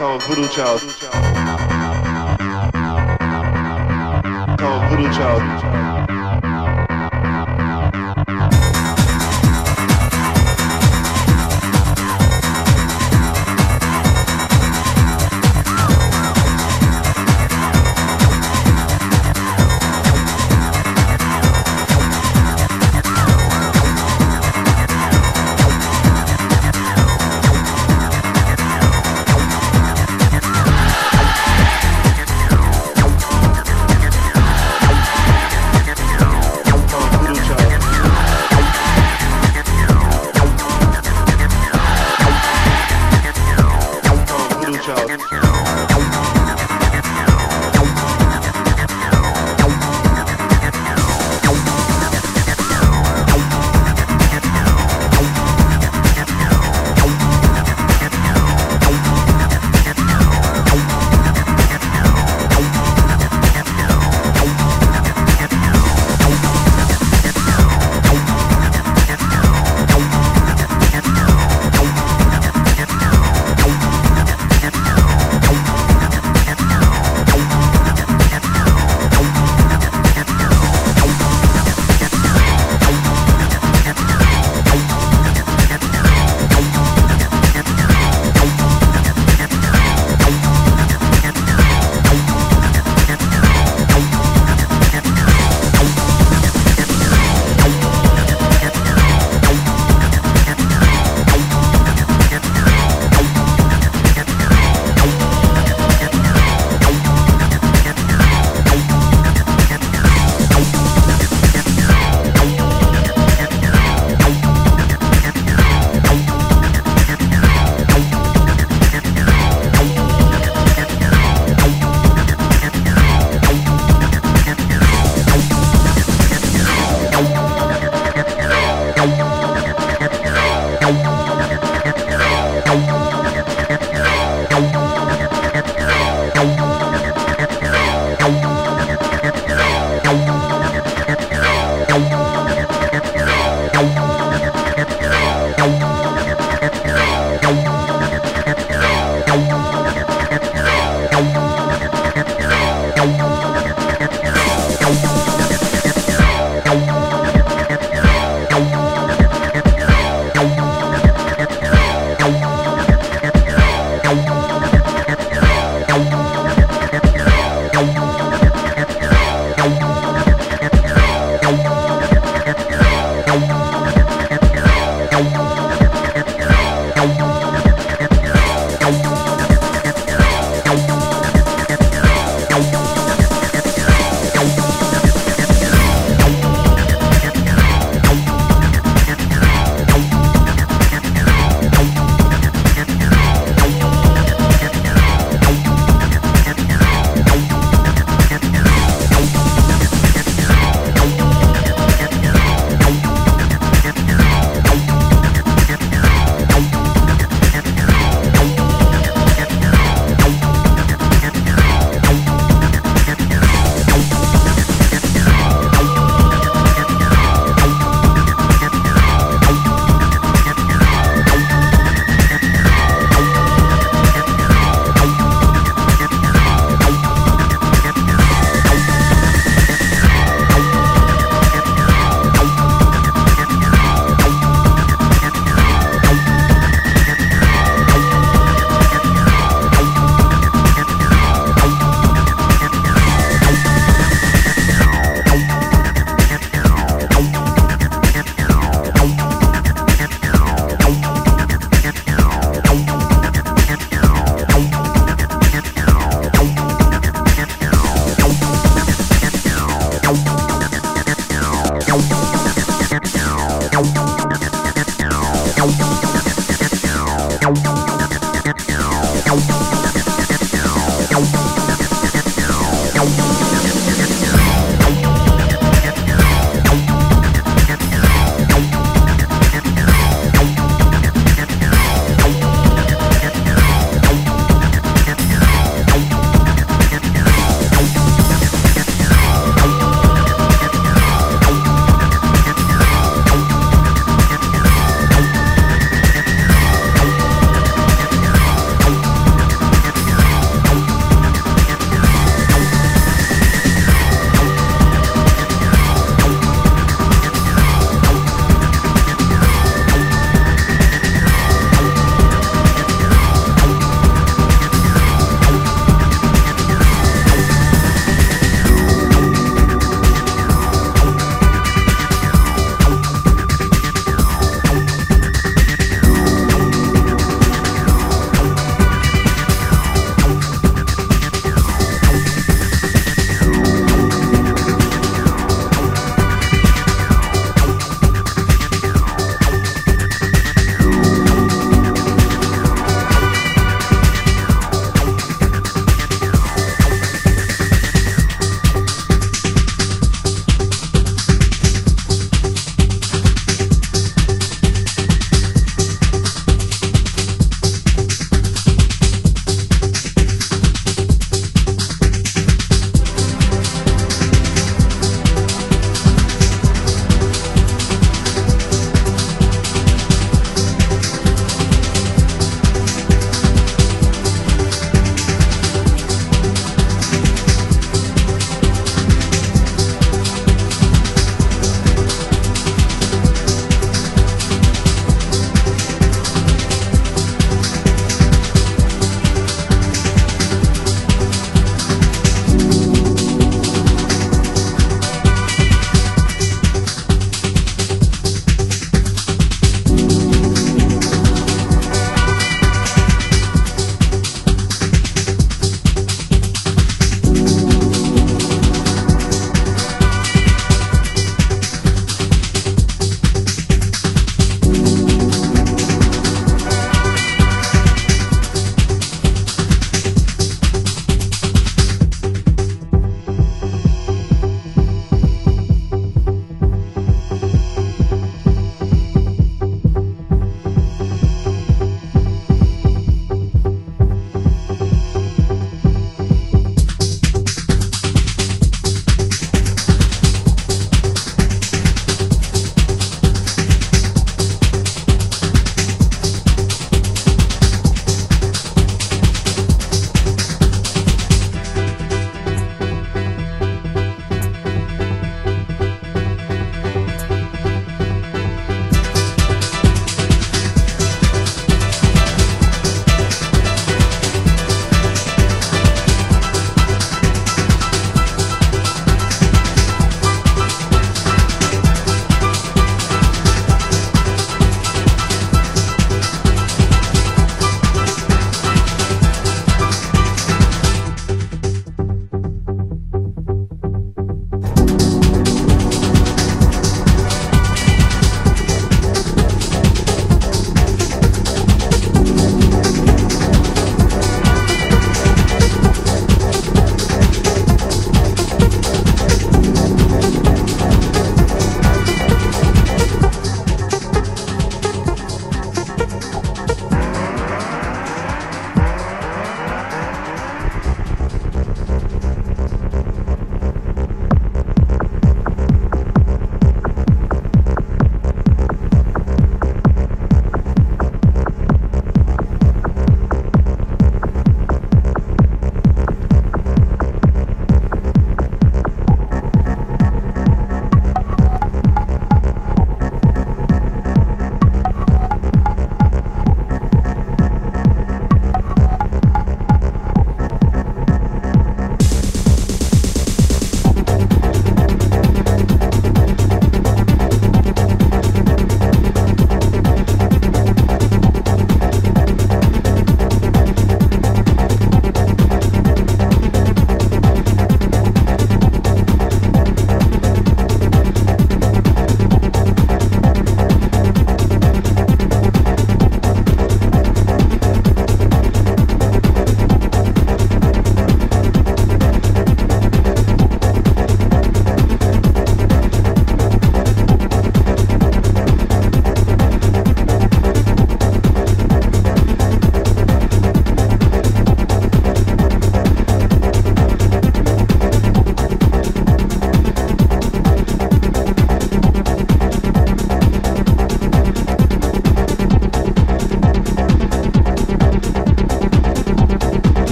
Call Voodoo Child. Call Voodoo Child.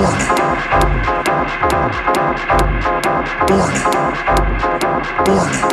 Warning. Warning. Warning.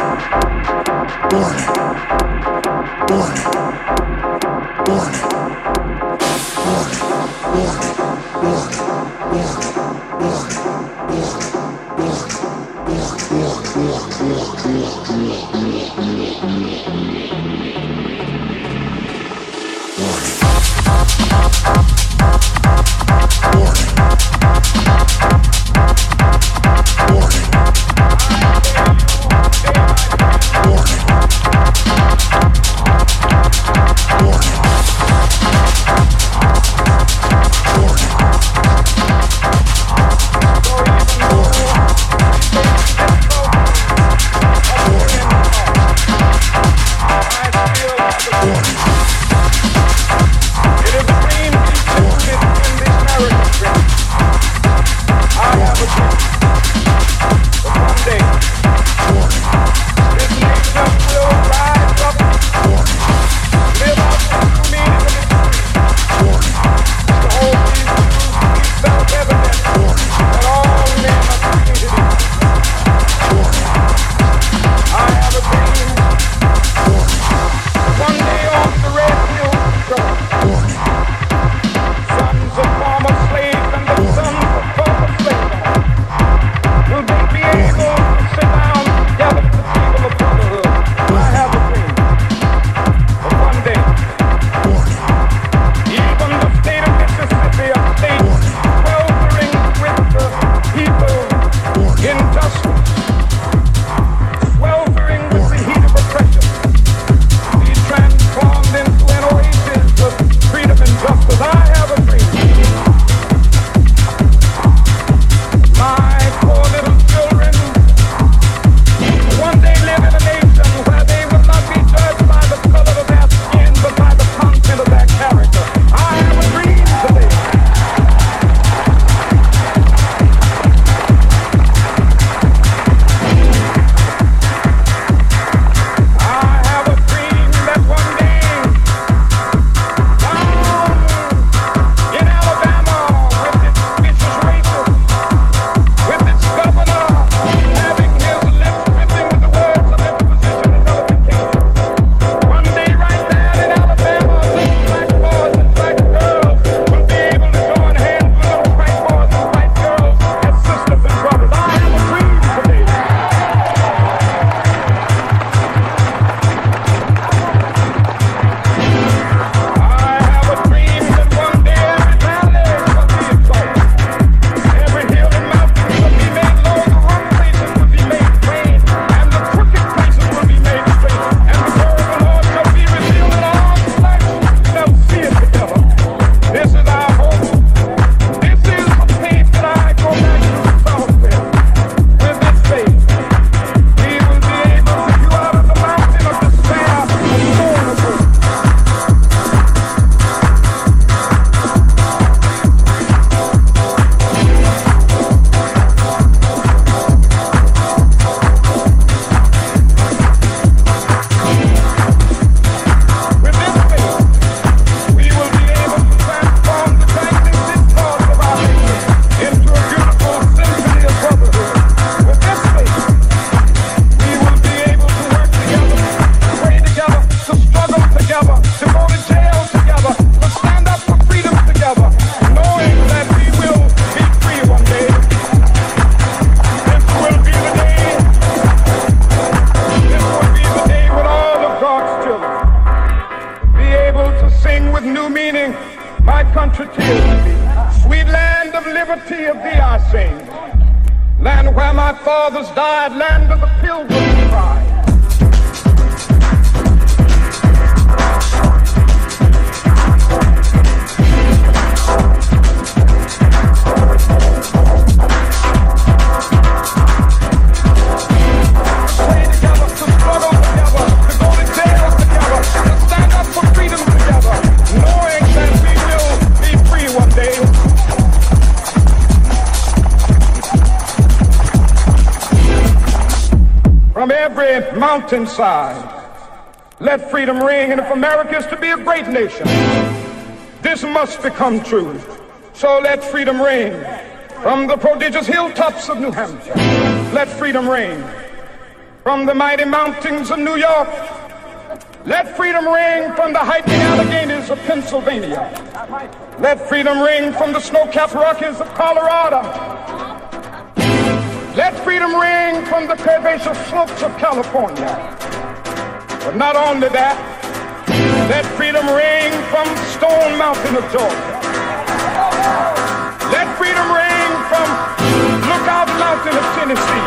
Let freedom ring, and if America is to be a great nation, this must become true. So let freedom ring from the prodigious hilltops of New Hampshire. Let freedom ring from the mighty mountains of New York. Let freedom ring from the hiking Alleghenies of Pennsylvania. Let freedom ring from the snow-capped Rockies of Colorado. From the curvaceous slopes of California. But not only that, let freedom ring from Stone Mountain of Georgia. Let freedom ring from Lookout Mountain of Tennessee.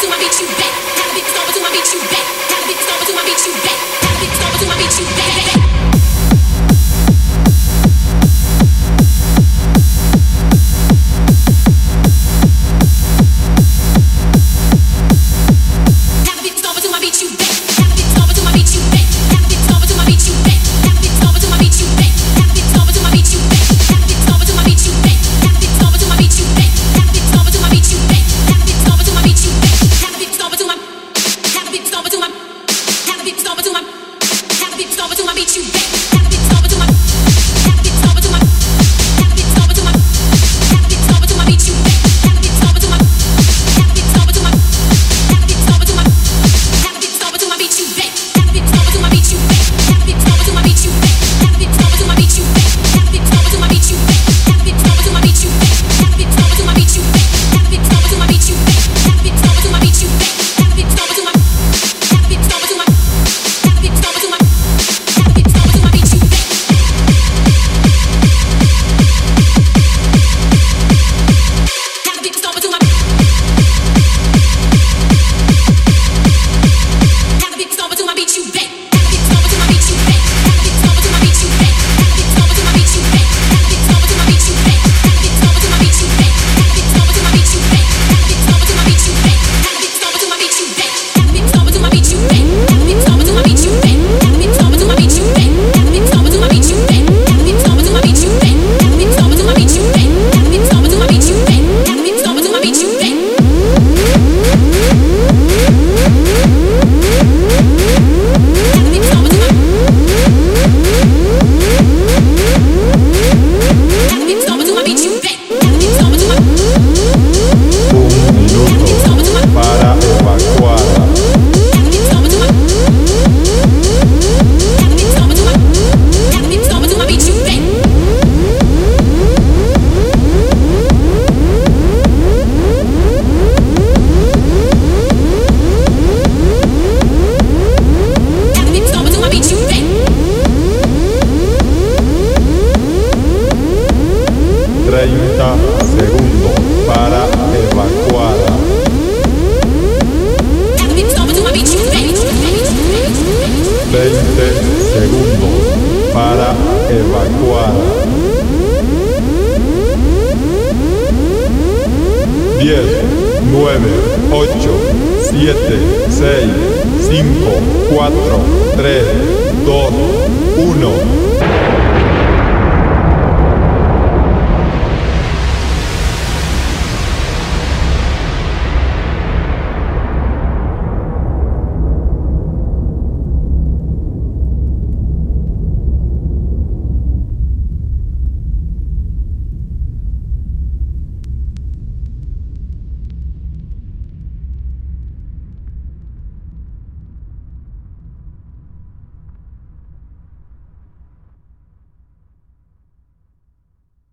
Beat